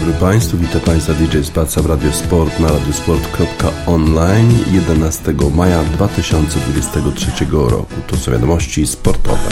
Dobry Państwu, witam Państwa DJ Spaca w Radio Sport na radiosport.online 11 maja 2023 roku. To są wiadomości sportowe.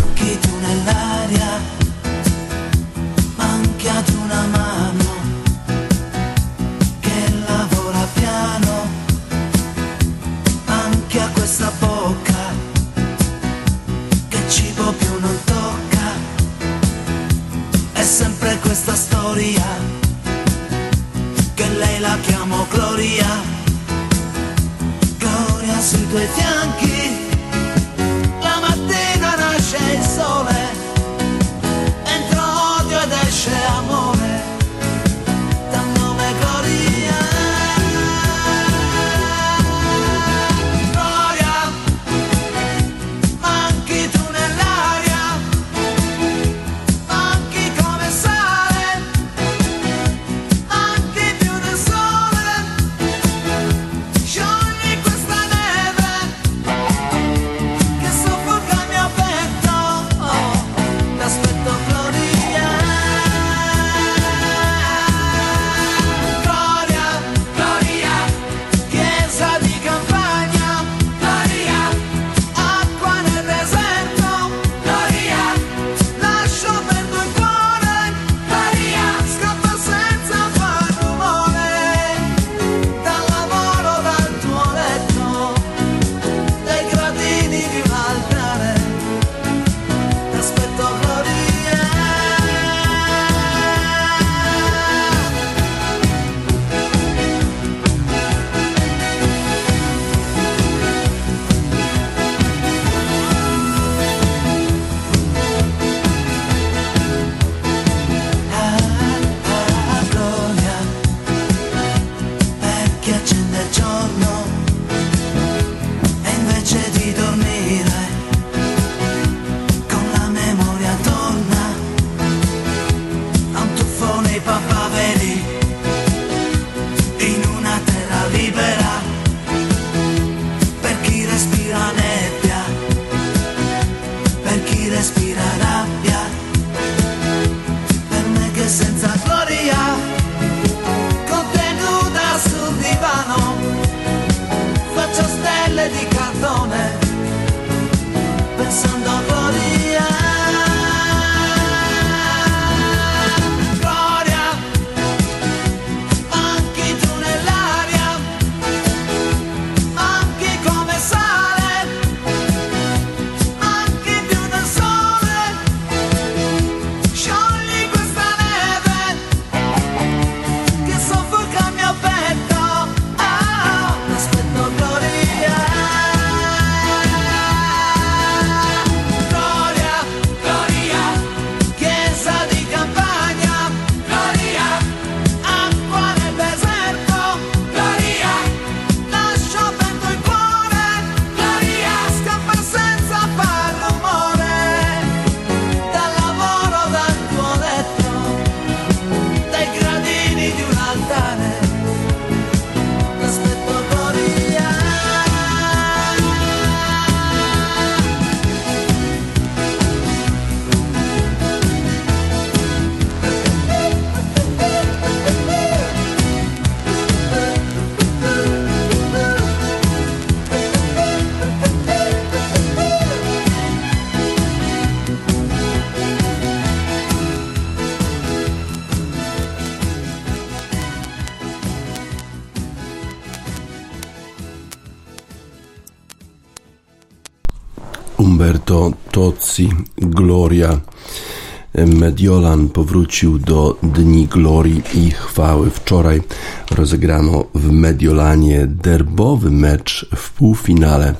Gloria. Mediolan powrócił do Dni Glorii i Chwały. Wczoraj rozegrano w Mediolanie derbowy mecz w półfinale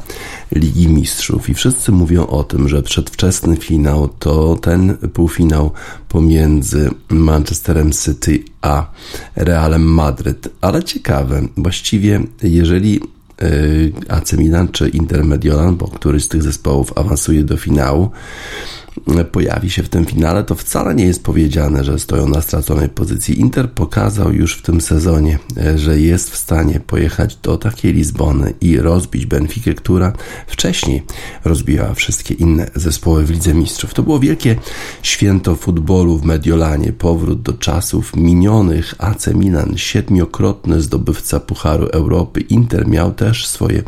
Ligi Mistrzów i wszyscy mówią o tym, że przedwczesny finał to ten półfinał pomiędzy Manchesterem City a Realem Madryt. Ale ciekawe, właściwie jeżeli AC Milan czy Inter Mediolan, bo któryś z tych zespołów awansuje do finału, pojawi się w tym finale, to wcale nie jest powiedziane, że stoją na straconej pozycji. Inter pokazał już w tym sezonie, e, że jest w stanie pojechać do takiej Lizbony i rozbić Benfikę, która wcześniej rozbijała wszystkie inne zespoły w Lidze Mistrzów. To było wielkie święto futbolu w Mediolanie, powrót do czasów minionych. AC Milan, siedmiokrotny zdobywca Pucharu Europy. Inter miał też swoje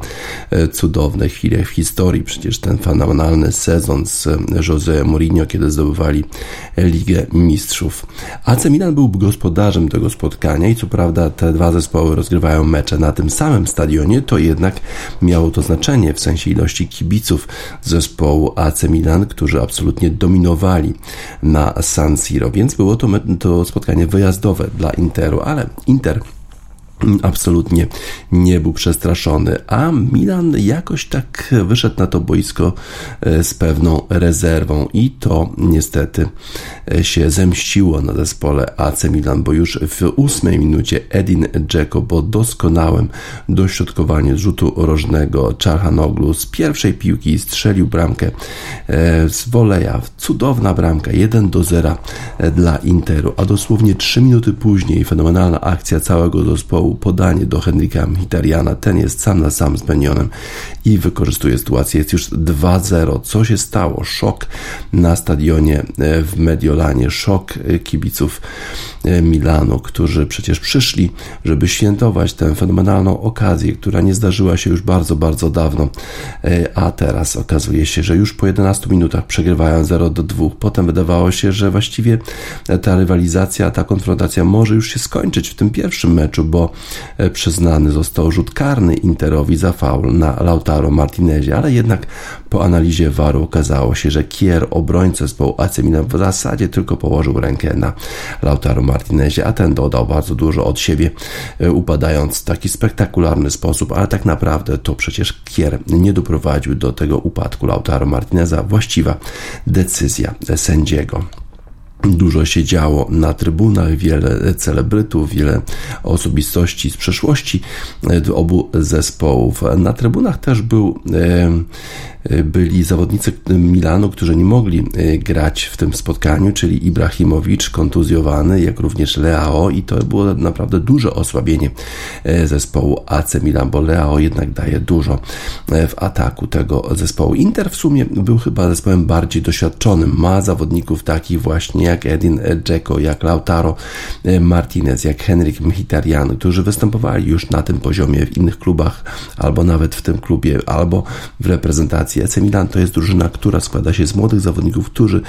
e, cudowne chwile w historii. Przecież ten fenomenalny sezon z Jose Mourinho, kiedy zdobywali Ligę Mistrzów. AC Milan był gospodarzem tego spotkania i co prawda te dwa zespoły rozgrywają mecze na tym samym stadionie, to jednak miało to znaczenie w sensie ilości kibiców zespołu AC Milan, którzy absolutnie dominowali na San Siro, więc było to, to spotkanie wyjazdowe dla Interu, ale Inter absolutnie nie był przestraszony, a Milan jakoś tak wyszedł na to boisko e, z pewną rezerwą i to niestety e, się zemściło na zespole AC Milan, bo już w ósmej minucie Edin Dzeko po doskonałym dośrodkowaniu z rzutu rożnego Czarhanoglu z pierwszej piłki strzelił bramkę e, z woleja, cudowna bramka 1 do 0 dla Interu, a dosłownie 3 minuty później fenomenalna akcja całego zespołu podanie do Henryka Mkhitarjana. Ten jest sam na sam z Benionem i wykorzystuje sytuację. Jest już 2-0. Co się stało? Szok na stadionie e, w Mediolanie, szok e, kibiców e, Milanu, którzy przecież przyszli, żeby świętować tę fenomenalną okazję, która nie zdarzyła się już bardzo, bardzo dawno, a teraz okazuje się, że już po 11 minutach przegrywają 0 do 2. Potem wydawało się, że właściwie ta rywalizacja, ta konfrontacja może już się skończyć w tym pierwszym meczu, bo przyznany został rzut karny Interowi za faul na Lautaro Martinezie, ale jednak po analizie VAR okazało się, że Kier, obrońca zespołu AC Milan w zasadzie tylko położył rękę na Lautaro Martinezie, a ten dodał bardzo dużo od siebie, e, upadając w taki spektakularny sposób, ale tak naprawdę to przecież Kier nie doprowadził do tego upadku Lautaro Martineza. Właściwa decyzja sędziego. Dużo się działo na trybunach, wiele celebrytów, wiele osobistości z przeszłości e, obu zespołów. Na trybunach też był e, E, byli zawodnicy Milanu, którzy nie mogli grać w tym spotkaniu, czyli Ibrahimowicz kontuzjowany, jak również Leao i to było naprawdę duże osłabienie zespołu AC Milan, bo Leao jednak daje dużo w ataku tego zespołu. Inter w sumie był chyba zespołem bardziej doświadczonym. Ma zawodników takich właśnie jak Edin Dzeko, jak Lautaro Martinez, jak Henryk Mkhitaryan, którzy występowali już na tym poziomie w innych klubach, albo nawet w tym klubie, albo w reprezentacji AC Milan to jest drużyna, która składa się z młodych zawodników, którzy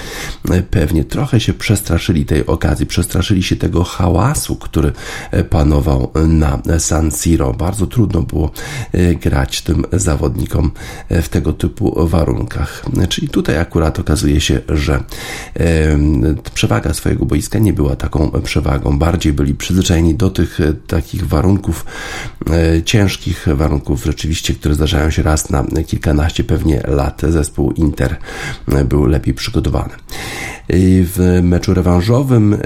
e, pewnie trochę się przestraszyli tej okazji, przestraszyli się tego hałasu, który e, panował na San Siro. Bardzo trudno było e, grać tym zawodnikom w tego typu warunkach. Czyli tutaj akurat okazuje się, że przewaga swojego boiska nie była taką przewagą. Bardziej byli przyzwyczajeni do tych takich warunków, ciężkich warunków rzeczywiście, które zdarzają się raz na kilkanaście pewnie lat zespół Inter był lepiej przygotowany. W meczu rewanżowym e,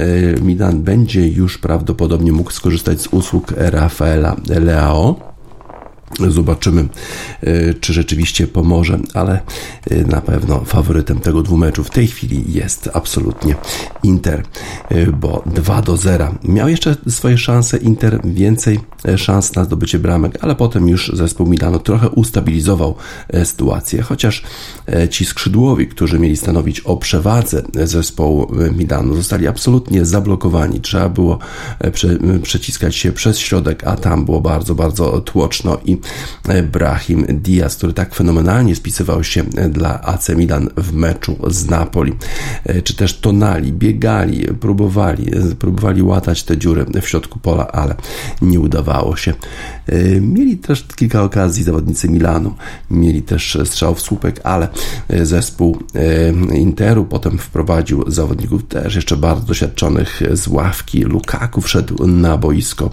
Milan będzie już prawdopodobnie mógł skorzystać z usług Rafaela Leao Zobaczymy, e, czy rzeczywiście pomoże, ale e, na pewno faworytem tego dwumeczu w tej chwili jest absolutnie Inter, e, bo 2 do 0. Miał jeszcze swoje szanse Inter, więcej szans na zdobycie bramek, ale potem już zespół Milano trochę ustabilizował sytuację, chociaż ci skrzydłowi, którzy mieli stanowić o przewadze zespołu Milano, zostali absolutnie zablokowani. Trzeba było prze, przeciskać się przez środek, a tam było bardzo, bardzo tłoczno i Brahim Diaz, który tak fenomenalnie spisywał się dla AC Milan w meczu z Napoli, czy też Tonali, biegali, próbowali, próbowali łatać te dziury w środku pola, ale nie udawało się. Mieli też kilka okazji zawodnicy Milanu, mieli też strzał w słupek, ale zespół Interu potem wprowadził zawodników też jeszcze bardzo doświadczonych z ławki. Lukaku wszedł na boisko,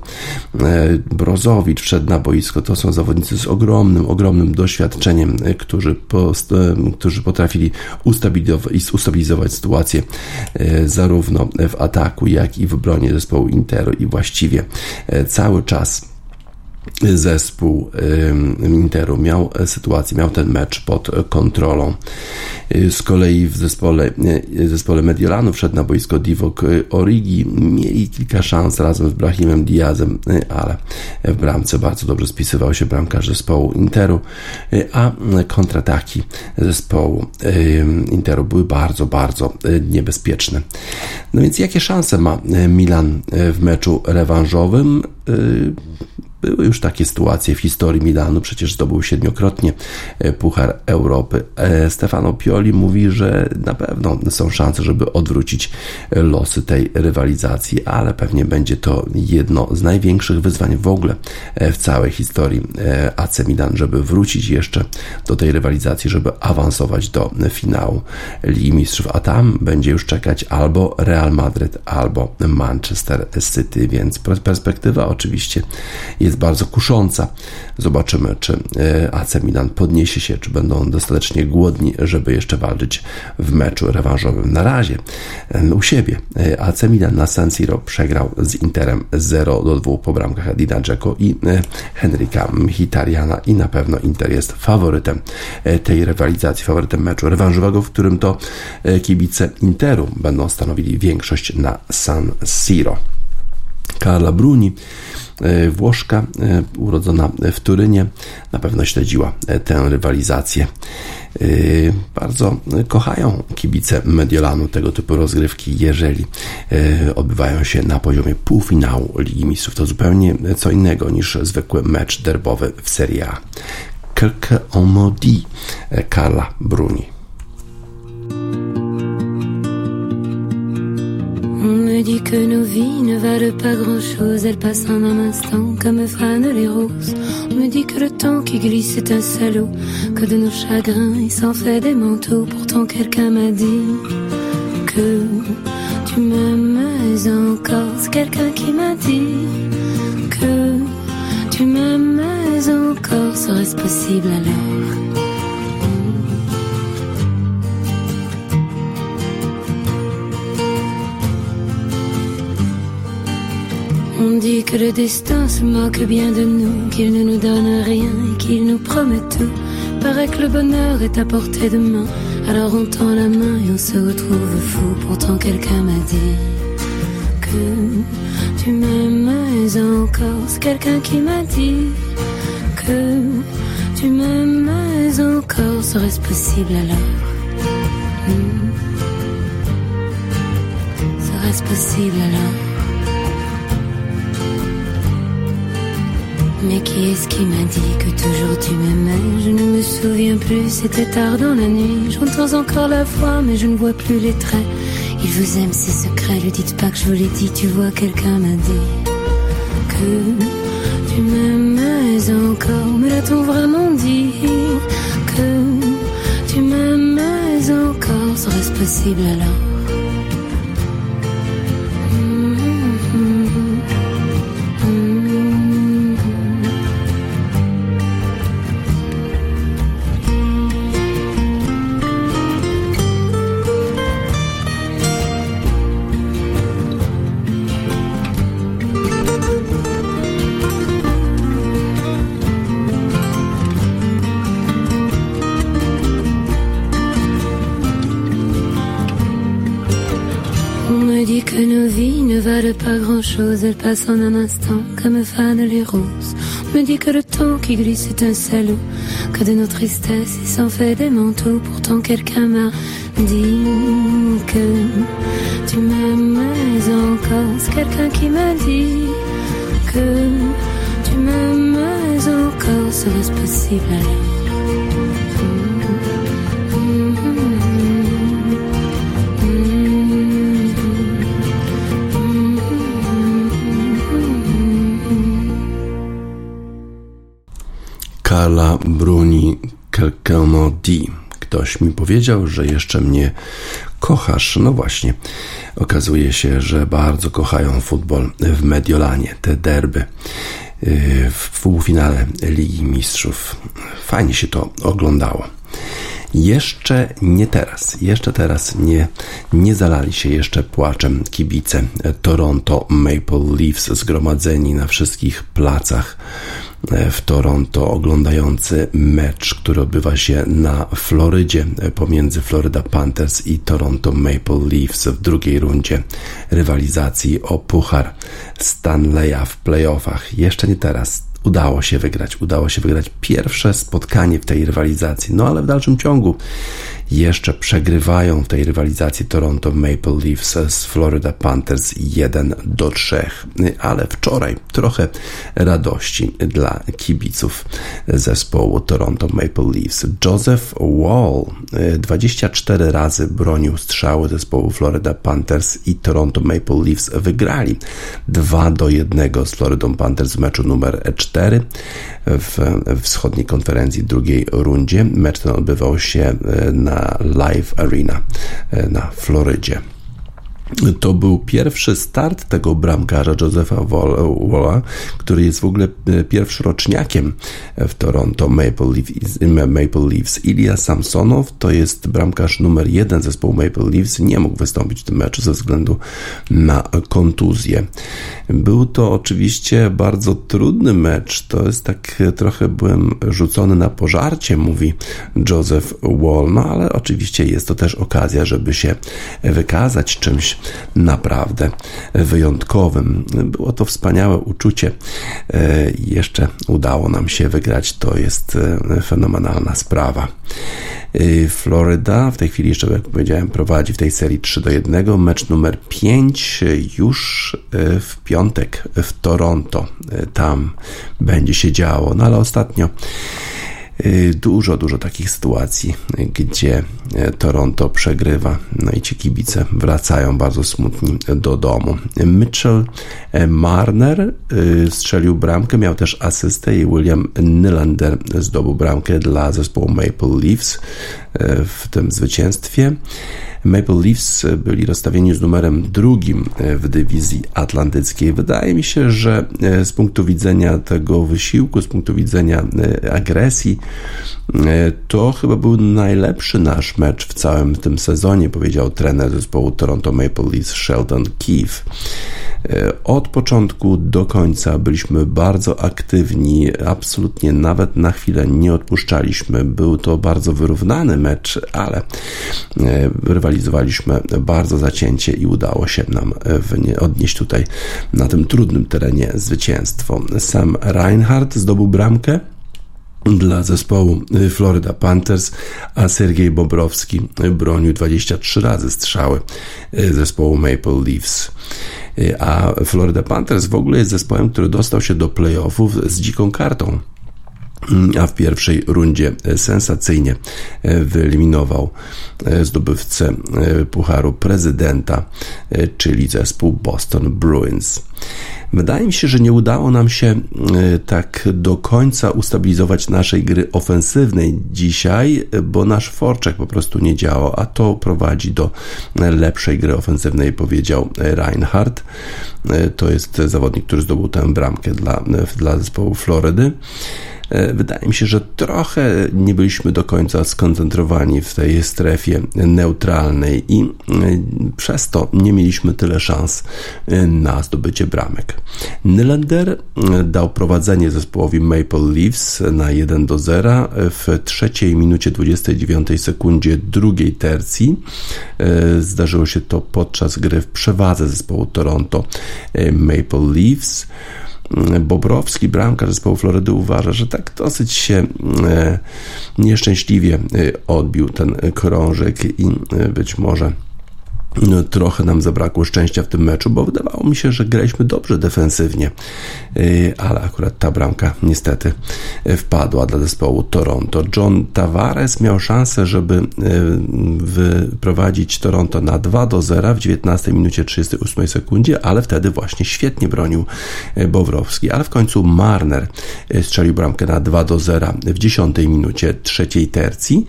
Brozowicz wszedł na boisko, to są zawodnicy z ogromnym, ogromnym doświadczeniem, e, którzy, post, e, którzy potrafili ustabilizować, ustabilizować sytuację e, zarówno w ataku, jak i w obronie zespołu Interu. I właściwie cały czas zespół Interu miał sytuację, miał ten mecz pod kontrolą. Z kolei w zespole, w zespole Mediolanu wszedł na boisko Divok Origi. Mieli kilka szans razem z Brahimem Diazem, ale w bramce bardzo dobrze spisywał się bramkarz zespołu Interu, a kontrataki zespołu Interu były bardzo, bardzo niebezpieczne. No więc jakie szanse ma Milan w meczu rewanżowym? Były już takie sytuacje w historii Milanu, przecież zdobył siedmiokrotnie e, Puchar Europy. E, Stefano Pioli mówi, że na pewno są szanse, żeby odwrócić e, losy tej rywalizacji, ale pewnie będzie to jedno z największych wyzwań w ogóle w całej historii AC Milan, żeby wrócić jeszcze do tej rywalizacji, żeby awansować do finału Ligi Mistrzów, a tam będzie już czekać albo Real Madryt, albo Manchester City, więc perspektywa oczywiście jest jest bardzo kusząca. Zobaczymy, czy e, AC Milan podniesie się, czy będą dostatecznie głodni, żeby jeszcze walczyć w meczu rewanżowym. Na razie e, u siebie e, AC Milan na San Siro przegrał z Interem 0 do 2 po bramkach Adina Dzeko i Henryka Mkhitarjana i na pewno Inter jest faworytem tej rywalizacji, faworytem meczu rewanżowego, w którym to kibice Interu będą stanowili większość na San Siro. Carla Bruni E, Włoszka, e, urodzona w Turynie, na pewno śledziła e, tę rywalizację. Bardzo kochają kibice Mediolanu tego typu rozgrywki, jeżeli odbywają się na poziomie półfinału Ligi Mistrzów. To zupełnie co innego niż zwykły mecz derbowy w Serie A. Quelques en Carla Bruni. Me dit que nos vies ne valent pas grand-chose, elles passent en un instant comme fanent les roses. On me dit que le temps qui glisse est un salaud, que de nos chagrins il s'en fait des manteaux. Pourtant quelqu'un m'a dit que tu m'aimes encore. C'est quelqu'un qui m'a dit que tu m'aimes encore. Serait-ce possible alors? On dit que le destin se moque bien de nous, qu'il ne nous donne rien et qu'il nous promet tout. Paraît que le bonheur est à portée de main, alors on tend la main et on se retrouve fou. Pourtant quelqu'un m'a dit que tu m'aimes encore. C'est quelqu'un qui m'a dit que tu m'aimes encore. Serait-ce possible alors? Hmm. Serait-ce possible alors? Mais qui est-ce qui m'a dit que toujours tu m'aimais? Je ne me souviens plus, c'était tard dans la nuit. J'entends encore la voix, mais je ne vois plus les traits. Il vous aime, ses secrets, lui dites pas que je vous l'ai dit. Tu vois, quelqu'un m'a dit que tu m'aimais encore. Mais l'a-t-on vraiment dit que tu m'aimais encore? Serait-ce possible alors? Elle passe en un instant comme fanent les roses. On me dit que le temps qui glisse est un salaud, que de nos tristesses il s'en fait des manteaux. Pourtant quelqu'un m'a dit que tu m'aimais encore. C'est quelqu'un qui m'a dit que tu m'aimais encore. Serait-ce possible? alors? Carla Bruni Kelkenodi. Ktoś mi powiedział, że jeszcze mnie kochasz. No właśnie, okazuje się, że bardzo kochają futbol w Mediolanie, te derby y, w półfinale Ligi Mistrzów. Fajnie się to oglądało. Jeszcze nie teraz, jeszcze teraz nie, nie zalali się jeszcze płaczem kibice Toronto Maple Leafs zgromadzeni na wszystkich placach w Toronto oglądający mecz, który odbywa się na Florydzie pomiędzy Florida Panthers i Toronto Maple Leafs w drugiej rundzie rywalizacji o puchar Stanleya w playoffach. Jeszcze nie teraz, udało się wygrać. Udało się wygrać pierwsze spotkanie w tej rywalizacji. No ale w dalszym ciągu jeszcze przegrywają w tej rywalizacji Toronto Maple Leafs z Florida Panthers 1 do 3. Ale wczoraj trochę radości dla kibiców zespołu Toronto Maple Leafs. Joseph Wall 24 razy bronił strzały zespołu Florida Panthers i Toronto Maple Leafs wygrali 2 do 1 z Florida Panthers w meczu numer 4 w wschodniej konferencji drugiej rundzie. Mecz ten odbywał się na Live Arena e, na Florydzie. To był pierwszy start tego bramkarza Josepha Walla, który jest w ogóle e, pierwszoroczniakiem w Toronto Maple Leafs. Maple Leafs. Ilya Samsonow to jest bramkarz numer jeden zespołu Maple Leafs. Nie mógł wystąpić w tym meczu ze względu na kontuzję. Był to oczywiście bardzo trudny mecz. To jest tak e, trochę byłem rzucony na pożarcie, mówi Joseph Wall. No ale oczywiście jest to też okazja, żeby się wykazać czymś naprawdę wyjątkowym. Było to wspaniałe uczucie e, jeszcze udało nam się wygrać. To jest e, fenomenalna sprawa. E, Floryda w tej chwili jeszcze, jak powiedziałem, prowadzi w tej serii 3 do 1. Mecz numer 5 już w piątek w Toronto. Tam będzie się działo. No ale ostatnio dużo, dużo takich sytuacji, gdzie e, Toronto przegrywa, no i ci kibice wracają bardzo smutni do domu. Mitchell e, Marner y, strzelił bramkę, miał też asystę i William Nylander zdobył bramkę dla zespołu Maple Leafs w tym zwycięstwie. Maple Leafs byli rozstawieni z numerem drugim w dywizji atlantyckiej. Wydaje mi się, że e, z punktu widzenia tego wysiłku, z punktu widzenia e, agresji, e, to chyba był najlepszy nasz mecz w całym tym sezonie, powiedział trener zespołu Toronto Maple Leafs Sheldon Keefe. Od początku do końca byliśmy bardzo aktywni, absolutnie nawet na chwilę nie odpuszczaliśmy. Był to bardzo wyrównany mecz, ale rywalizacja realizowaliśmy bardzo zacięcie i udało się nam e, odnieść tutaj na tym trudnym terenie zwycięstwo. Sam Reinhardt zdobył bramkę dla zespołu e, Florida Panthers, a Sergiej Bobrowski bronił 23 razy strzały e, zespołu Maple Leafs. A Florida Panthers w ogóle jest zespołem, który dostał się do playoffów z dziką kartą a w pierwszej rundzie sensacyjnie e, wyeliminował e, zdobywcę e, Pucharu Prezydenta, czyli zespół Boston Bruins. Wydaje mi się, że nie udało nam się tak do końca ustabilizować naszej gry ofensywnej dzisiaj, bo nasz forczek po prostu nie działał, a to prowadzi do lepszej gry ofensywnej, powiedział Reinhardt. To jest zawodnik, który zdobył tę bramkę dla, dla zespołu Florydy. E, wydaje mi się, że trochę nie byliśmy do końca skoncentrowani w tej strefie neutralnej i e, przez to nie mieliśmy tyle szans e, na zdobycie bramek. Nylander dał prowadzenie zespołowi Maple Leafs na 1 do 0 w trzeciej minucie 29 sekundzie drugiej tercji. Zdarzyło się to podczas gry w przewadze zespołu Toronto Maple Leafs. Bobrowski, bramkarz zespołu Florydy, uważa, że tak dosyć się e, nieszczęśliwie e, odbił ten krążek i e, być może trochę nam zabrakło szczęścia w tym meczu, bo wydawało mi się, że graliśmy dobrze defensywnie, y, ale akurat ta bramka niestety y, wpadła dla zespołu Toronto. John Tavares miał szansę, żeby y, wyprowadzić Toronto na 2 do 0 w 19 minucie 38 sekundzie, ale wtedy właśnie świetnie bronił Bowrowski, ale w końcu Marner strzelił bramkę na 2 do 0 w 10 minucie trzeciej tercji.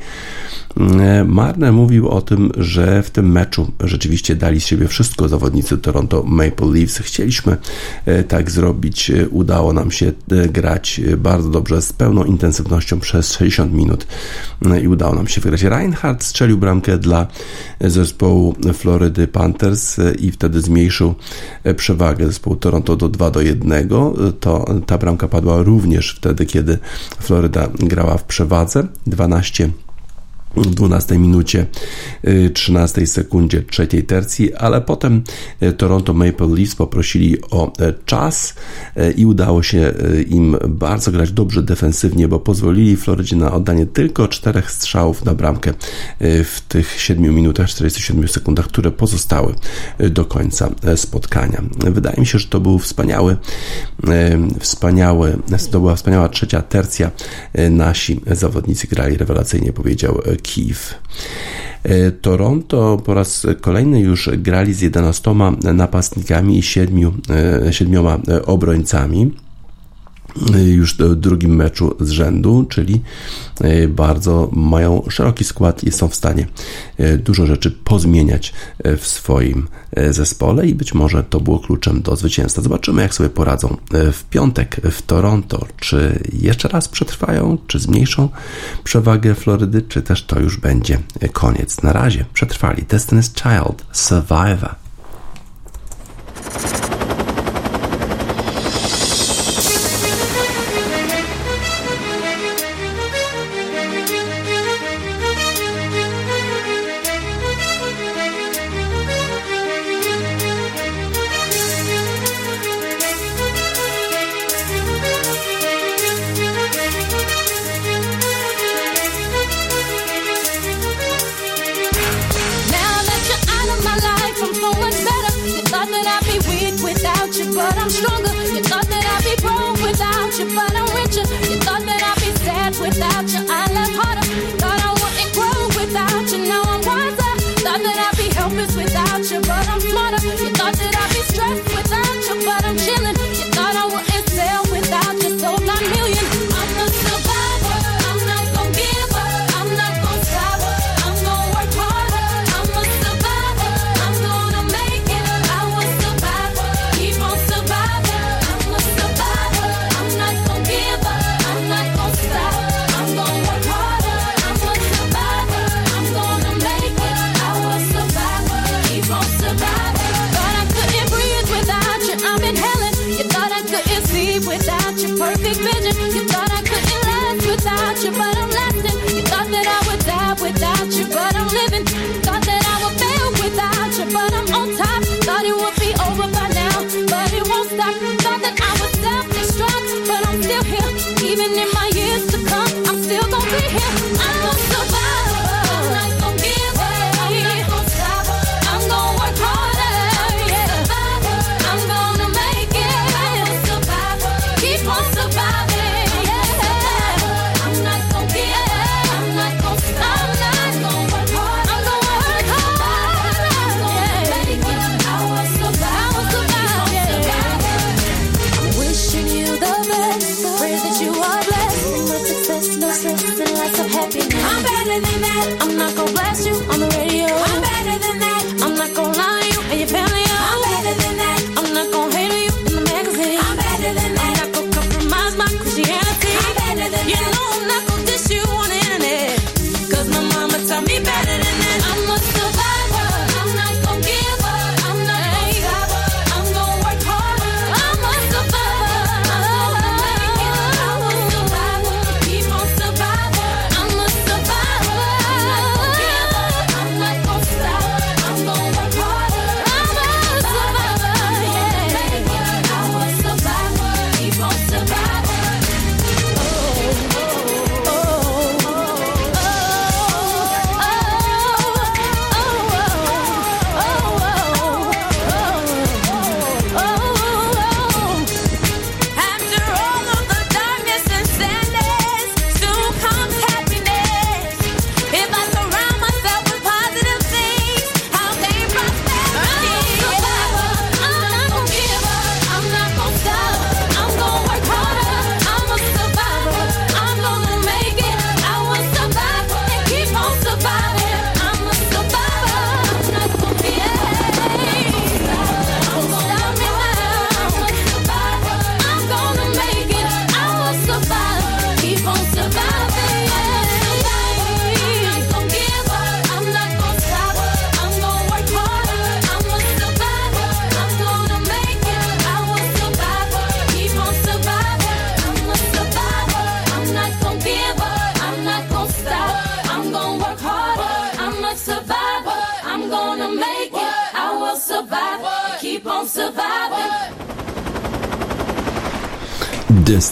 Marner mówił o tym, że w tym meczu rzeczywiście dali z siebie wszystko zawodnicy Toronto Maple Leafs. Chcieliśmy e, tak zrobić udało nam się grać bardzo dobrze, z pełną intensywnością przez 60 minut i udało nam się wygrać. Reinhardt strzelił bramkę dla zespołu Florydy Panthers i wtedy zmniejszył przewagę zespołu Toronto do 2 do 1. To ta bramka padła również wtedy, kiedy Floryda grała w przewadze 12 w 12 minucie 13 y, sekundzie trzeciej tercji, ale potem y, Toronto Maple Leafs poprosili o y, czas i udało się im bardzo grać dobrze defensywnie, bo pozwolili Florydzie na oddanie tylko czterech strzałów na bramkę w tych 7 minutach 47 sekundach, które pozostały do końca spotkania. Wydaje mi się, że to był wspaniały, wspaniały, to była wspaniała trzecia tercja. Nasi zawodnicy grali rewelacyjnie, powiedział Kiev. E, Toronto po raz kolejny już grali z 11 napastnikami i 7, 7 e, obrońcami już w drugim meczu z rzędu, czyli e, bardzo mają szeroki skład i są w stanie e, dużo rzeczy pozmieniać e, w swoim zespole i być może to było kluczem do zwycięstwa. Zobaczymy, jak sobie poradzą w piątek w Toronto. Czy jeszcze raz przetrwają, czy zmniejszą przewagę Florydy, czy też to już będzie koniec. Na razie przetrwali Destiny's Child, Survivor.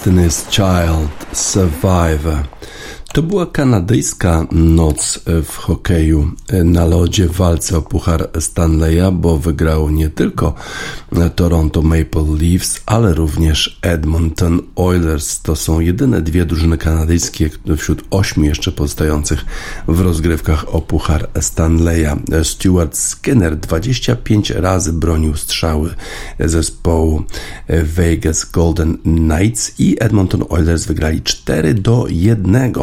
Destiny's Child Survivor. To była kanadyjska noc w hokeju na lodzie w walce o Puchar Stanleya, bo wygrało nie tylko Toronto Maple Leafs, ale również Edmonton Oilers. To są jedyne dwie drużyny kanadyjskie wśród ośmiu jeszcze pozostających w rozgrywkach o Puchar Stanleya. Stuart Skinner 25 razy bronił strzały zespołu Vegas Golden Knights i Edmonton Oilers wygrali 4 do 1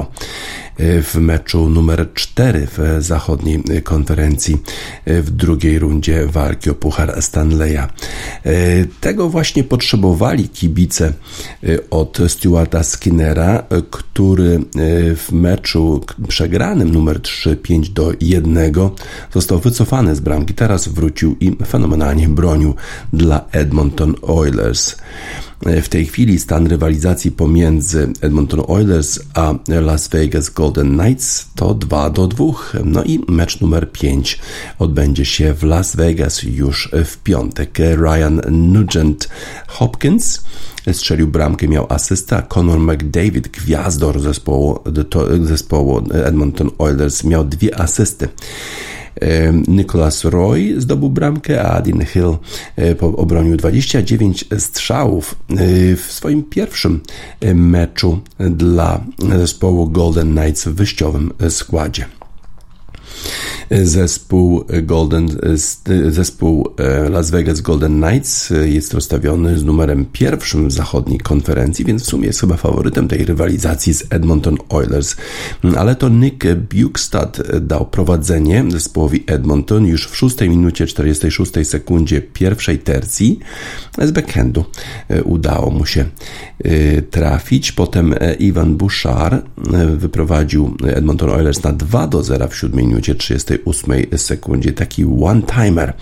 w meczu numer 4 w zachodniej konferencji w drugiej rundzie walki o Puchar Stanleya. Tego właśnie potrzebowali kibice od Stuarta Skinnera, który w meczu przegranym numer 3 5 do 1 został wycofany z bramki. Teraz wrócił i fenomenalnie bronił dla Edmonton Oilers. W tej chwili stan rywalizacji pomiędzy Edmonton Oilers a Las Vegas Golden Knights to 2 do 2. No i mecz numer 5 odbędzie się w Las Vegas już w piątek. Ryan Nugent Hopkins strzelił bramkę, miał asystę, Conor McDavid, gwiazdor zespołu, zespołu Edmonton Oilers, miał dwie asysty. Nicholas Roy zdobył bramkę, a Adin Hill e, obronił 29 strzałów e, w swoim pierwszym e, meczu dla zespołu Golden Knights w wyjściowym składzie. Zespół Golden, zespół e, Las Vegas Golden Knights jest rozstawiony z numerem pierwszym w zachodniej konferencji, więc w sumie jest chyba faworytem tej rywalizacji z Edmonton Oilers. Ale to Nick Bukestad dał prowadzenie zespołowi Edmonton już w 6 minucie 46 sekundzie pierwszej tercji z backhandu e, udało mu się e, trafić. Potem Ivan Bouchard wyprowadził Edmonton Oilers na 2 do 0 w 7 minucie 30 48 sekundzie. Taki one-timer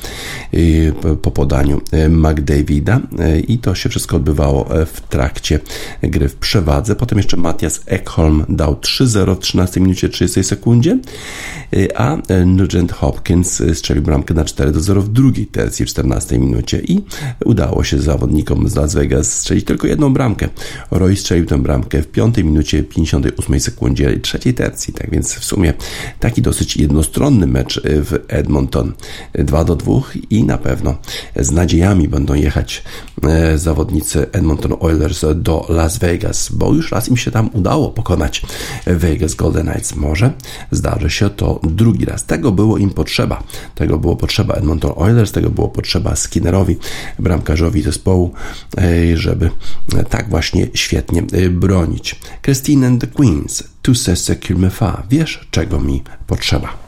y, po podaniu y, McDavida y, i to się wszystko odbywało w trakcie gry w przewadze. Potem jeszcze Matthias Ekholm dał 3-0 w 13 minucie 30 sekundzie, a Nugent Hopkins strzelił bramkę na 4-0 w drugiej tercji w 14 minucie i udało się zawodnikom z Las Vegas strzelić tylko jedną bramkę. Roy strzelił tę bramkę w 5 minucie 58 sekundzie trzeciej tercji, tak więc w sumie taki dosyć jednostronny mecz w Edmonton 2 do 2 i na pewno z nadziejami będą jechać e, zawodnicy Edmonton Oilers do Las Vegas, bo już raz im się tam udało pokonać Vegas Golden Knights. Może zdarzy się to drugi raz. Tego było im potrzeba. Tego było potrzeba Edmonton Oilers, tego było potrzeba Skinnerowi, bramkarzowi zespołu, e, żeby tak właśnie świetnie bronić. Christine and the Queens, tu ce qu'il me fa. Wiesz, czego mi potrzeba.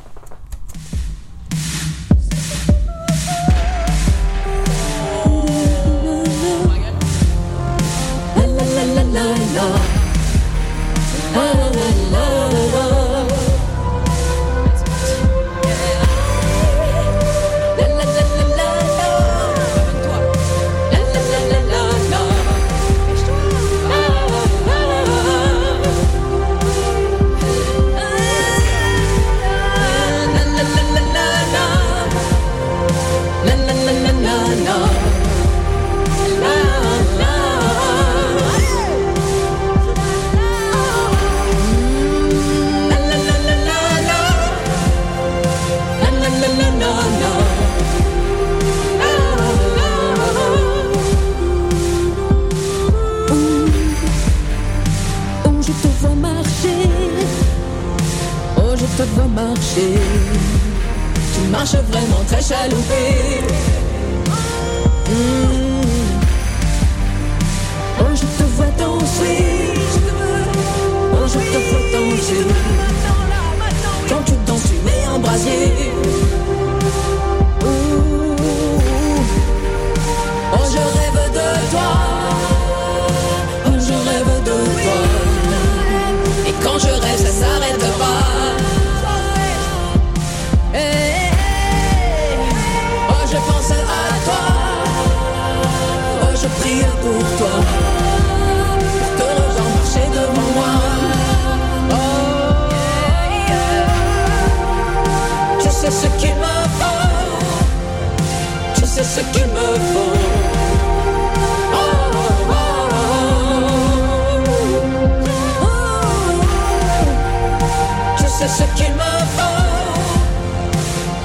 Sais ce qu'il me faut.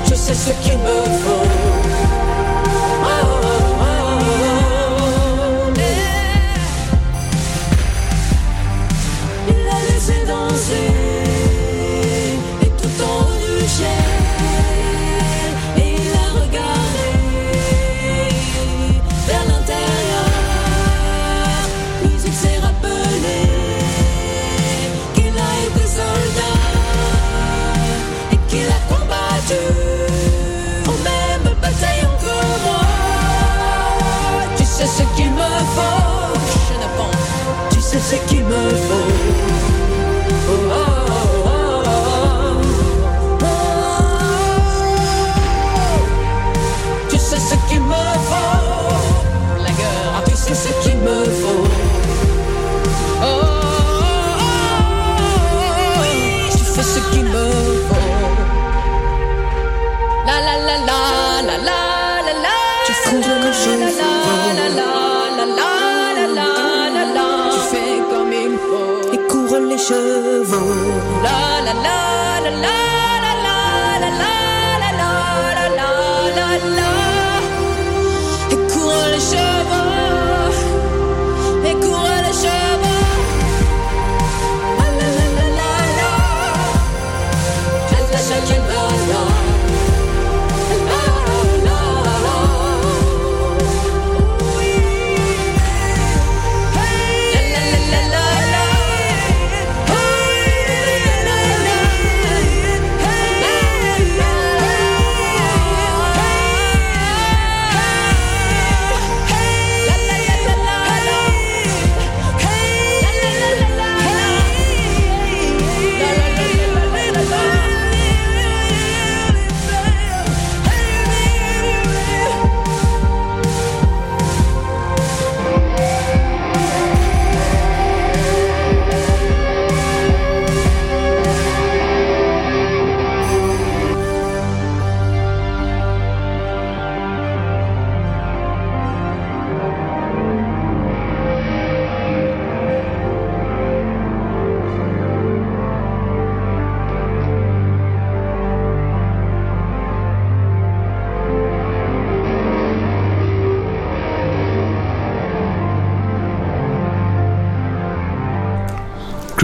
Je sais ce qu'il me faut.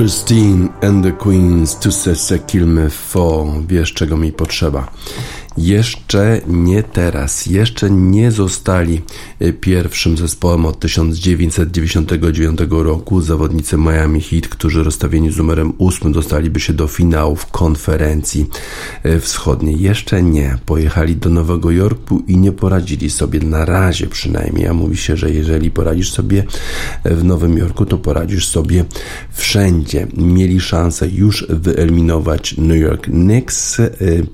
Christine and the Queens, to se kilmy for, wiesz czego mi potrzeba. Jeszcze nie teraz, jeszcze nie zostali e, pierwszym zespołem od 1999 roku. Zawodnicy Miami Heat, którzy rozstawieni z numerem 8 dostaliby się do finałów konferencji e, wschodniej. Jeszcze nie. Pojechali do Nowego Jorku i nie poradzili sobie na razie przynajmniej. A mówi się, że jeżeli poradzisz sobie e, w Nowym Jorku, to poradzisz sobie wszędzie. Mieli szansę już wyeliminować New York Knicks.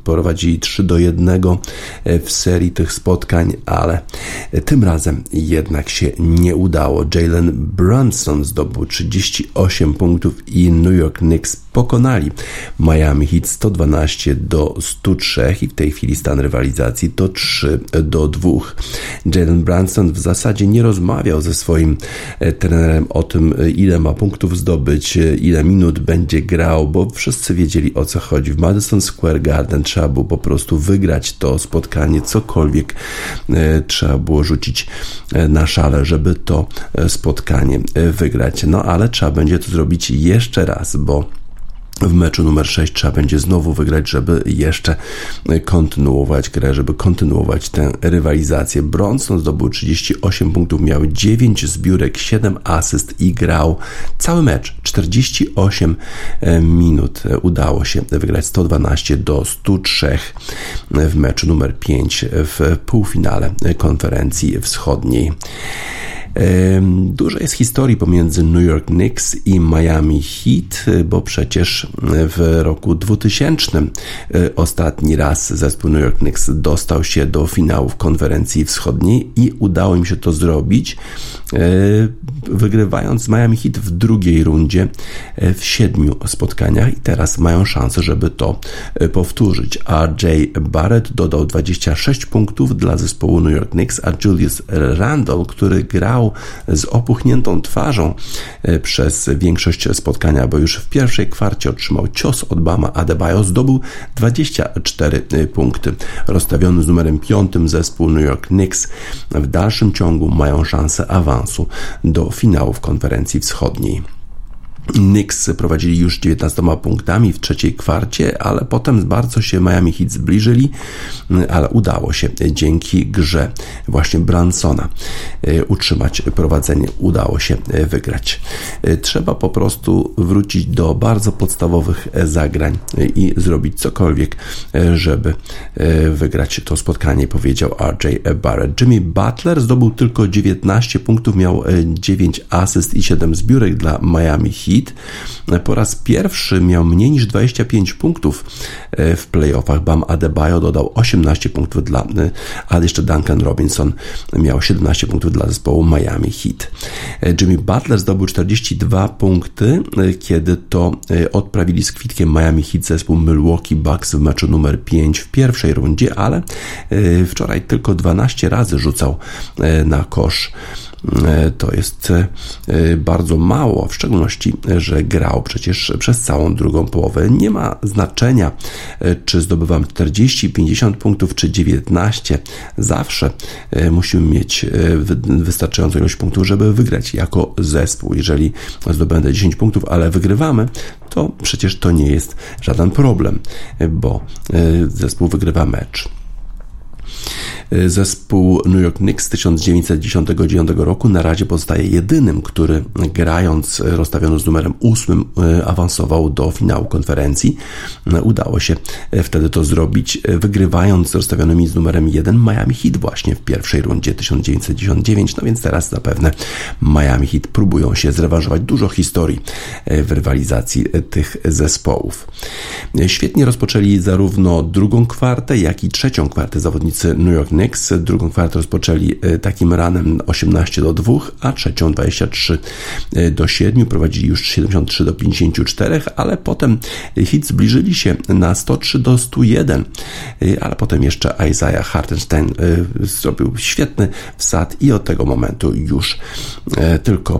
Prowadzili 3 do 1 jednego e, w serii tych spotkań, ale tym razem jednak się nie udało. Jalen Brunson zdobył 38 punktów i New York Knicks pokonali Miami Heat 112 do 103 i w tej chwili stan rywalizacji to 3 do 2. Jalen Brunson w zasadzie nie rozmawiał ze swoim e, trenerem o tym, e, ile ma punktów zdobyć, ile minut będzie grał, bo wszyscy wiedzieli o co chodzi. W Madison Square Garden trzeba było po prostu wygrać to spotkanie, cokolwiek e, trzeba było rzucić e, na szale, żeby to e, spotkanie wygrać. No ale trzeba będzie to zrobić jeszcze raz, bo w meczu numer 6 trzeba będzie znowu wygrać, żeby jeszcze kontynuować grę, żeby kontynuować tę rywalizację. Bronson zdobył 38 punktów, miał 9 zbiórek, 7 asyst i grał cały mecz. 48 e, minut udało się wygrać 112 do 103 w meczu numer 5 w półfinale konferencji wschodniej. Dużo jest historii pomiędzy New York Knicks i Miami Heat, bo przecież w roku 2000 e, ostatni raz zespół New York Knicks dostał się do finałów konferencji wschodniej i udało im się to zrobić, e, wygrywając Miami Heat w drugiej rundzie e, w siedmiu spotkaniach i teraz mają szansę, żeby to powtórzyć. Jay Barrett dodał 26 punktów dla zespołu New York Knicks, a Julius Randle, który grał grał z opuchniętą twarzą przez większość spotkania, bo już w pierwszej kwarcie otrzymał cios od Bama Adebayo, zdobył 24 punkty. Rozstawiony z numerem 5 zespół New York Knicks w dalszym ciągu mają szansę awansu do finałów konferencji wschodniej. Knicks prowadzili już 19 punktami w trzeciej kwarcie, ale potem bardzo się Miami Heat zbliżyli, ale udało się dzięki grze właśnie Bransona e, utrzymać prowadzenie, udało się e, wygrać. E, trzeba po prostu wrócić do bardzo podstawowych zagrań i zrobić cokolwiek, żeby wygrać to spotkanie, powiedział RJ Barrett. Jimmy Butler zdobył tylko 19 punktów, miał 9 asyst i 7 zbiórek dla Miami Heat Heat po raz pierwszy miał mniej niż 25 punktów e, w playoffach. Bam Adebayo dodał 18 punktów dla, e, a jeszcze Duncan Robinson miał 17 punktów dla zespołu Miami Heat. E, Jimmy Butler zdobył 42 punkty, kiedy to odprawili z kwitkiem Miami Heat zespół Milwaukee Bucks w meczu numer 5 w pierwszej rundzie, ale wczoraj tylko 12 razy rzucał na kosz to jest e, bardzo mało, w szczególności, że grał przecież przez całą drugą połowę. Nie ma znaczenia, e, czy zdobywam 40, 50 punktów, czy 19. Zawsze musimy mieć wystarczającą ilość punktów, żeby wygrać jako zespół. Jeżeli zdobędę 10 punktów, ale wygrywamy, to przecież to nie jest żaden problem, bo zespół wygrywa mecz. Y, zespół New York Knicks z 1999 roku na razie pozostaje jedynym, który grając rozstawiony z numerem 8 y, awansował do finału konferencji. Y, udało się wtedy to zrobić, wygrywając z rozstawionymi z numerem 1 Miami Heat właśnie w pierwszej rundzie 1999. No więc teraz zapewne Miami Heat próbują się zrewanżować. Dużo historii w rywalizacji tych zespołów. Świetnie rozpoczęli zarówno drugą kwartę, jak i trzecią kwartę zawodnicy New York Knicks. Drugą kwartę rozpoczęli e, takim ranem 18 do 2, a trzecią 23 e, do 7. Prowadzili już 73 do 54, ale potem hit zbliżyli się na 103 do 101, e, ale potem jeszcze Isaiah Hartenstein zrobił świetny wsad i od tego momentu już tylko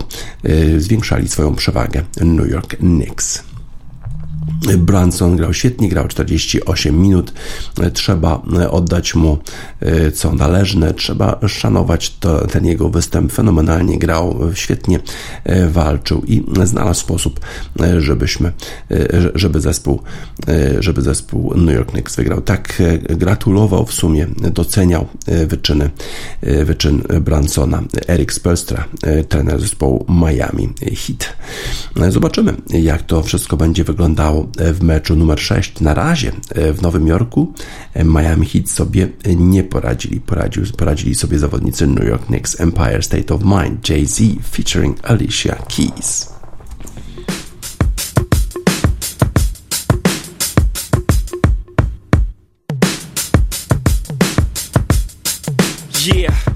zwiększali swoją przewagę New York Knicks. Branson grał świetnie, grał 48 minut. Trzeba oddać mu e, co należne, trzeba szanować to, ten jego występ. Fenomenalnie grał, świetnie e, walczył i znalazł sposób, e, żebyśmy, żeby zespół, żeby zespół New York Knicks wygrał. Tak gratulował w sumie, doceniał wyczyny, wyczyn Bransona. Eric Spelstra, trener zespołu Miami Heat. Zobaczymy, jak to wszystko będzie wyglądało w meczu numer 6. Na razie e, w Nowym Jorku e, Miami Heat sobie nie poradzili. Poradzili, poradzili sobie zawodnicy New York Knicks Empire State of Mind Jay-Z featuring Alicia Keys. Yeah.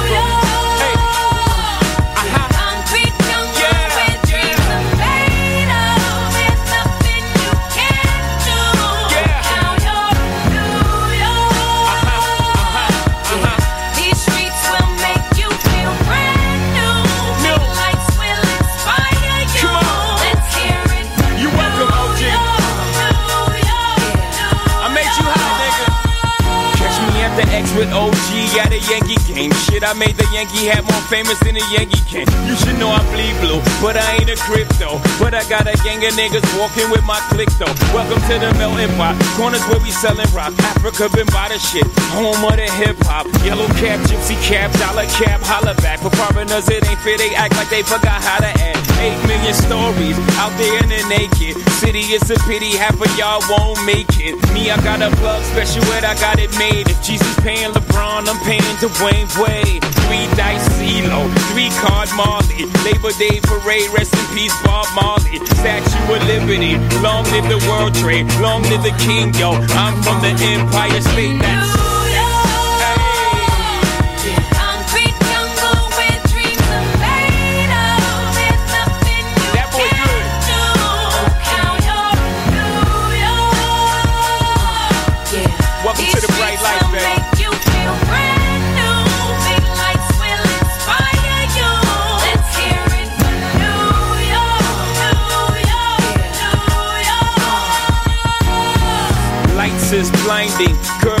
Yankee game. Shit, I made the Yankee hat more famous than the Yankee can. You should know I bleed blue, but I ain't a crypto. But I got a gang of niggas walking with my click though. Welcome to the melting pot. Corners where we selling rock. Africa been by the shit. Home of the hip hop. Yellow cap, gypsy cap, dollar cap, holla back. For foreigners, it ain't fair. They act like they forgot how to act. Eight million stories out there in the naked city. It's a pity half of y'all won't make it. Me, I got a plug special ed, I got it made. If Jesus paying LeBron, I'm paying Dwayne Wade. Three dice CeeLo, three card Marley. Labor Day parade, rest in peace Bob Marley. Statue of Liberty, long live the World Trade, long live the King, yo. I'm from the Empire State. That's Girl,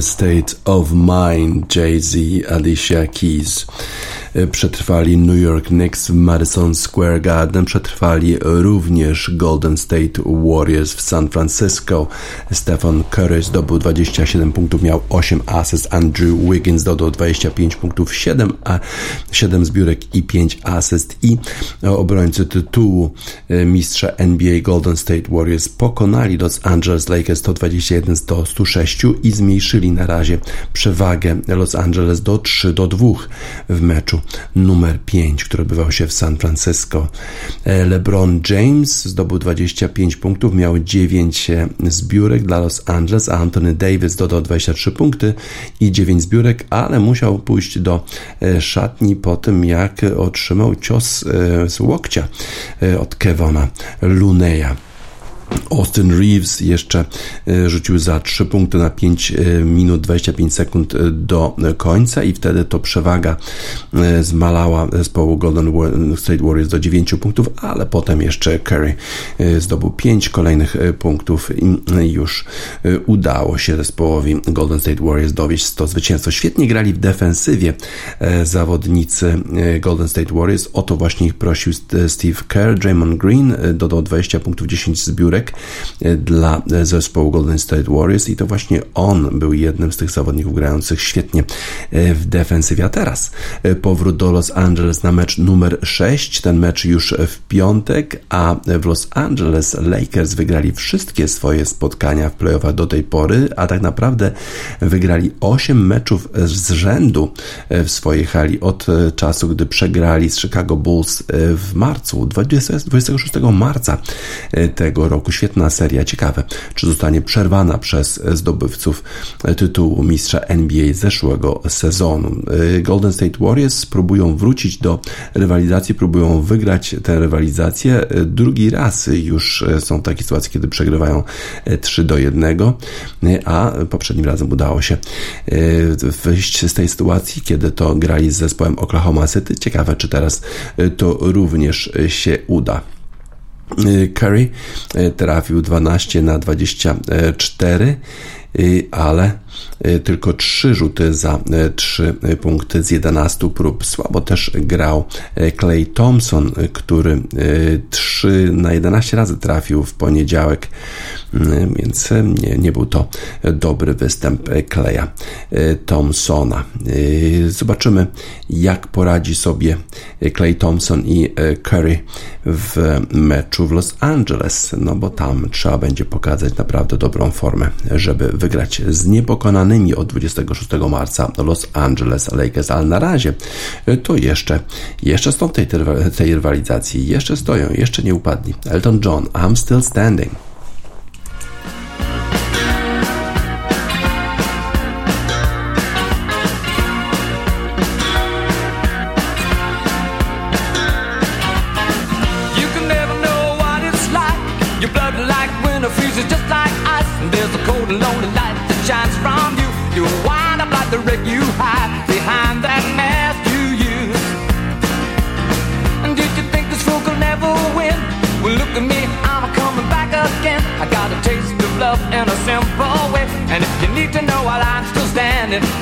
State of Mind, Jay-Z, Alicia Keys. E, przetrwali New York Knicks w Madison Square Garden, przetrwali również Golden State Warriors w San Francisco. Stephen Curry zdobył 27 punktów, miał 8 asyst. Andrew Wiggins dodał 25 punktów, 7, a 7 zbiórek i 5 asyst. I obrońcy tytułu e, mistrza NBA Golden State Warriors pokonali Los Angeles Lakers 121 do 106 i zmniejszyli na razie przewagę Los Angeles do 3 do 2 w meczu numer 5, który odbywał się w San Francisco. E, LeBron James zdobył 25 punktów, miał 9 e, zbiórek dla Los Angeles, a Anthony Davis dodał 23 punkty i 9 zbiórek, ale musiał pójść do e, szatni po tym, jak otrzymał cios z łokcia od Kevona Luneya. Austin Reeves jeszcze e, rzucił za 3 punkty na 5 e, minut 25 sekund e, do końca i wtedy to przewaga zmalała zespołu Golden State Warriors do 9 punktów, ale potem jeszcze Curry zdobył 5 kolejnych punktów i już udało się zespołowi Golden State Warriors dowieść to zwycięstwo. Świetnie grali w defensywie zawodnicy Golden State Warriors. O to właśnie ich prosił Steve Kerr. Draymond Green dodał 20 punktów, 10 zbiórek dla zespołu Golden State Warriors i to właśnie on był jednym z tych zawodników grających świetnie w defensywie. A teraz powrót do Los Angeles na mecz numer 6. Ten mecz już w piątek, a w Los Angeles Lakers wygrali wszystkie swoje spotkania w playoffach do tej pory, a tak naprawdę wygrali 8 meczów z rzędu w swojej hali od czasu, gdy przegrali z Chicago Bulls w marcu, 20, 26 marca tego roku. Świetna seria. Ciekawe, czy zostanie przerwana przez zdobywców tytułu mistrza NBA zeszłego sezonu. Golden State Warriors próbują wrócić do rywalizacji, próbują wygrać tę rywalizację. Drugi raz już są takie sytuacje, kiedy przegrywają 3 do 1, a poprzednim razem udało się wyjść z tej sytuacji, kiedy to grali z zespołem Oklahoma City. Ciekawe, czy teraz to również się uda. Curry trafił 12 na 24, ale Y, tylko 3 rzuty za 3 y, punkty z 11 prób. Słabo też grał Clay Thompson, który 3 na 11 razy trafił w poniedziałek, y, więc nie, nie był to dobry występ Claya Thompsona. Zobaczymy, jak poradzi sobie Clay Thompson i Curry w meczu w Los Angeles, no bo tam trzeba będzie pokazać naprawdę dobrą formę, żeby wygrać z niepokojem pokonanymi od 26 marca Los Angeles Lakers, ale na razie e, to jeszcze, jeszcze są w tej, tej rywalizacji, jeszcze stoją, jeszcze nie upadli. Elton John, I'm Still Standing.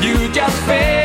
You just fade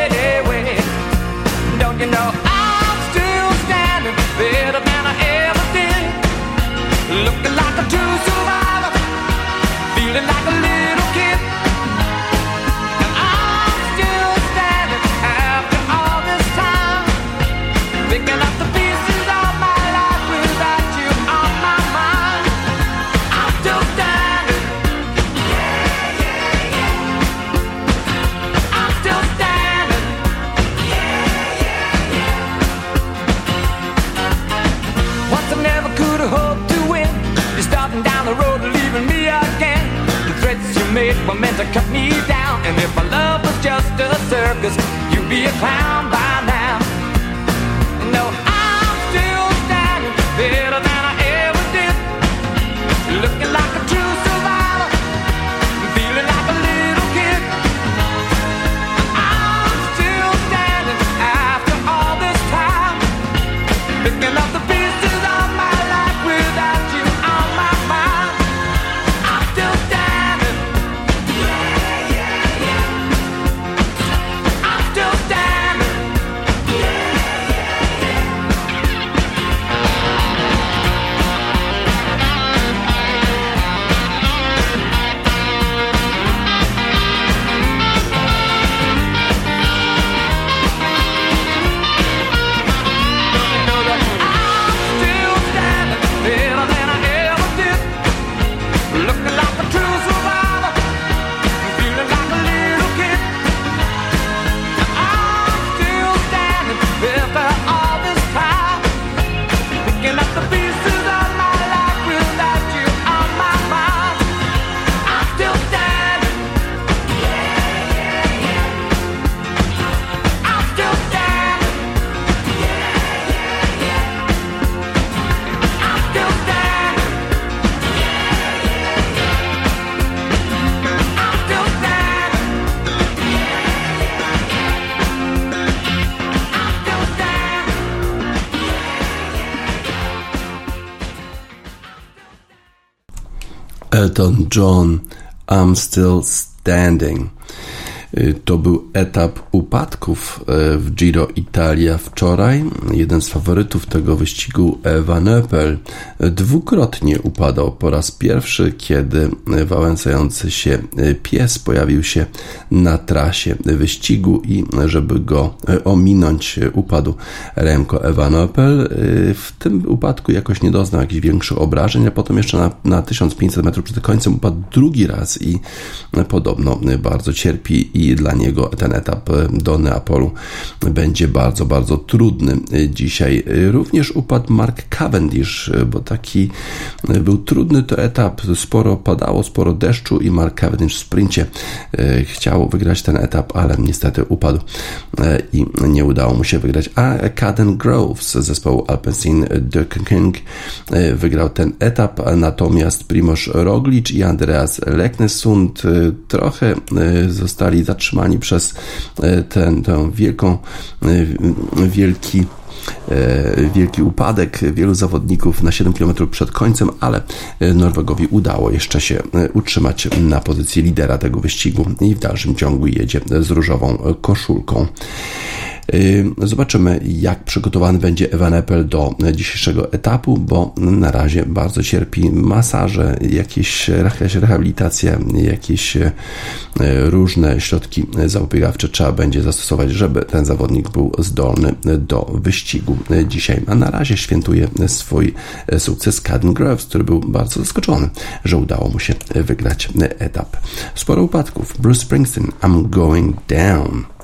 Elton John, I'm Still Standing. Y, to był etap upadków y, w Giro Italia wczoraj. Jeden z faworytów tego wyścigu, Evan Eppel, dwukrotnie upadał. Po raz pierwszy, kiedy wałęsający się pies pojawił się na trasie wyścigu i żeby go ominąć, upadł Remco Evanopel. W tym upadku jakoś nie doznał jakichś większych obrażeń, a potem jeszcze na, na 1500 metrów przed końcem upadł drugi raz i podobno bardzo cierpi i dla niego ten etap do Neapolu będzie bardzo, bardzo trudny dzisiaj. Również upadł Mark Cavendish, bo taki był trudny to etap, sporo padało, sporo deszczu i Mark Cavendish w sprincie e, chciał wygrać ten etap, ale niestety upadł e, i nie udało mu się wygrać. A Caden Groves z zespołu Alpecin de King e, wygrał ten etap, natomiast Primoz Roglic i Andreas Leknesund trochę zostali zatrzymani przez ten, tę wielką, wielki E, wielki upadek wielu zawodników na 7 km przed końcem, ale Norwegowi udało jeszcze się e, utrzymać na pozycji lidera tego wyścigu i w dalszym ciągu jedzie z różową koszulką. Zobaczymy, jak przygotowany będzie Evan Apple do dzisiejszego etapu, bo na razie bardzo cierpi masaże, jakieś, jakaś rehabilitacja, jakieś e, różne środki zapobiegawcze trzeba będzie zastosować, żeby ten zawodnik był zdolny do wyścigu dzisiaj. A na razie świętuje swój sukces Caden Groves, który był bardzo zaskoczony, że udało mu się wygrać etap. Sporo upadków. Bruce Springsteen, I'm going down.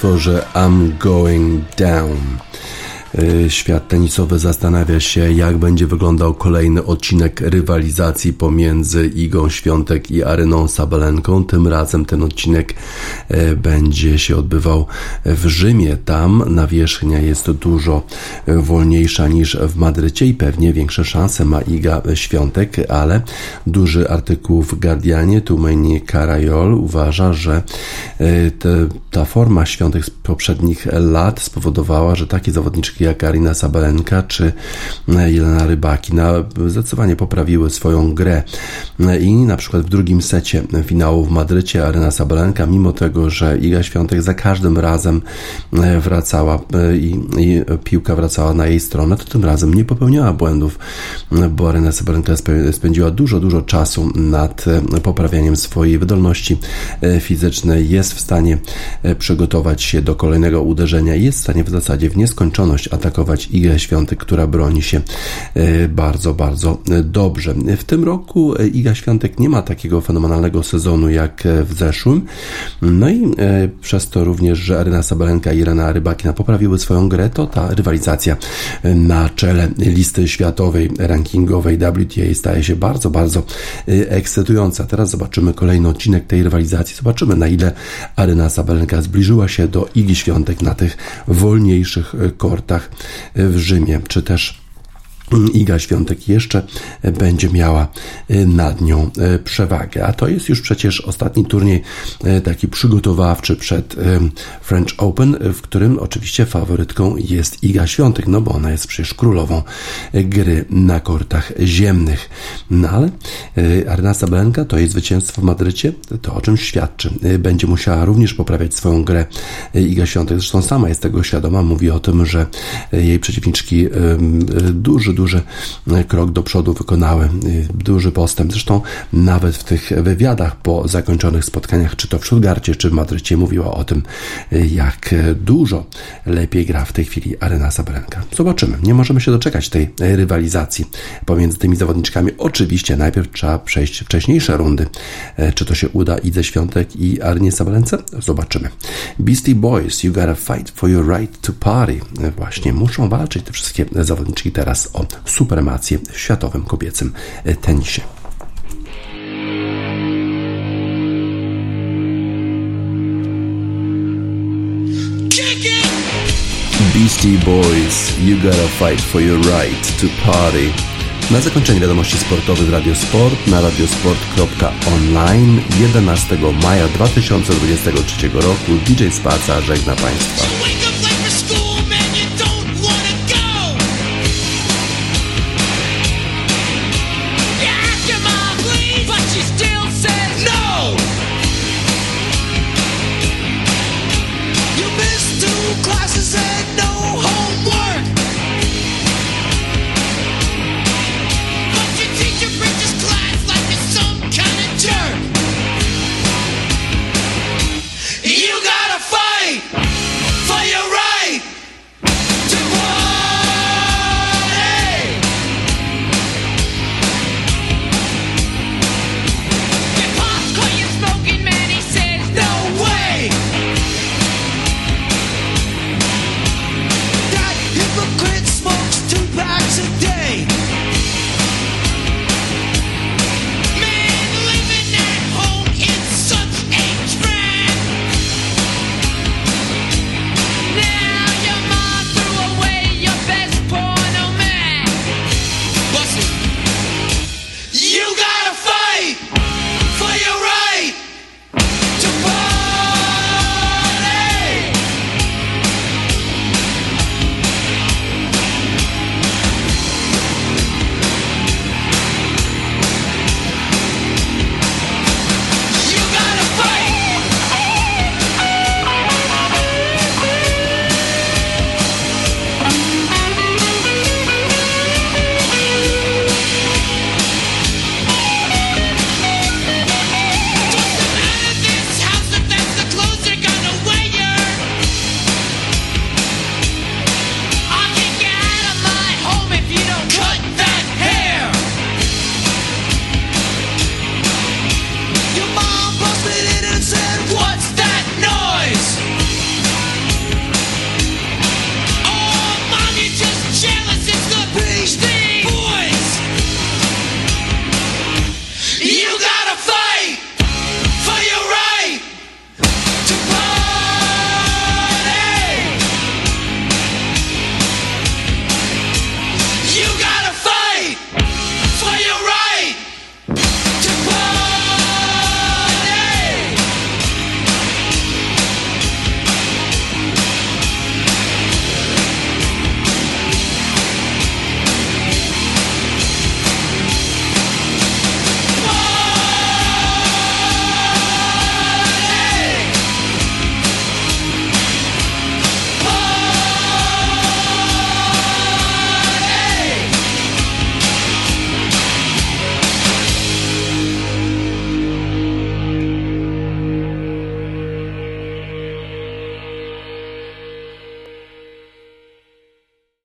Utworze I'm Going Down. Y, świat tenisowy zastanawia się, jak będzie wyglądał kolejny odcinek rywalizacji pomiędzy Igą Świątek i Aryną Sabalenką. Tym razem ten odcinek będzie się odbywał w Rzymie. Tam nawierzchnia jest dużo y, wolniejsza niż w Madrycie i pewnie większe szanse ma Iga Świątek, ale duży artykuł w Guardianie, Tumeni Karajol uważa, że te, ta forma Świątek z poprzednich lat spowodowała, że takie zawodniczki jak Arina Sabalenka czy e, Jelena Rybakina zdecydowanie poprawiły swoją grę e, i na przykład w drugim secie finału w Madrycie Arina Sabalenka, mimo tego, że Iga Świątek za każdym razem e, wracała i, i piłka wracała na jej stronę, to tym razem nie popełniała błędów, bo Arina Sabalenka spędziła dużo, dużo czasu nad poprawianiem swojej wydolności fizycznej, jest w stanie przygotować się do kolejnego uderzenia, jest w stanie w zasadzie w nieskończoność atakować Igę Świątek, która broni się e, bardzo, bardzo e, dobrze. W tym roku e, Iga Świątek nie ma takiego fenomenalnego sezonu jak w zeszłym. No i przez to również, że Aryna Sabalenka i Irena Rybakina poprawiły swoją grę, to ta rywalizacja na czele listy światowej, rankingowej WTA staje się bardzo, bardzo ekscytująca. Teraz zobaczymy kolejny odcinek tej rywalizacji. Zobaczymy, na ile Aryna Sabalenka zbliżyła się do Igi Świątek na tych wolniejszych kortach w Rzymie, czy też Iga Świątek jeszcze będzie miała e, nad nią e, przewagę. A to jest już przecież ostatni turniej e, taki przygotowawczy przed French Open, w którym oczywiście faworytką jest Iga Świątek, no bo ona jest przecież królową gry na kortach ziemnych. No ale Arna Sabalenka to jest zwycięstwo w Madrycie, to o czym świadczy. Będzie musiała również poprawiać swoją grę Iga Świątek, zresztą sama jest tego świadoma, mówi o tym, że jej przeciwniczki duży, duży krok do przodu wykonały, duży postęp. Zresztą nawet w tych wywiadach po zakończonych spotkaniach, czy to w Stuttgarcie, czy w Madrycie, mówiła o tym, jak dużo lepiej gra w tej chwili Arena Sabalenka. Zobaczymy. Nie możemy się doczekać tej rywalizacji pomiędzy tymi zawodniczkami. Oczywiście najpierw trzeba przejść wcześniejsze rundy. Czy to się uda Idze Świątek i Arnie Sabalence? Zobaczymy. Beastie Boys, you gotta fight for your right to party. Właśnie muszą walczyć te wszystkie zawodniczki teraz o supremację w światowym kobiecym tenisie. Beastie Boys, You Gotta Fight for Your Right to Party. Na zakończenie wiadomości sportowych Radio Sport na radiosport.online 11 maja 2023 roku DJ Spaca żegna Państwa.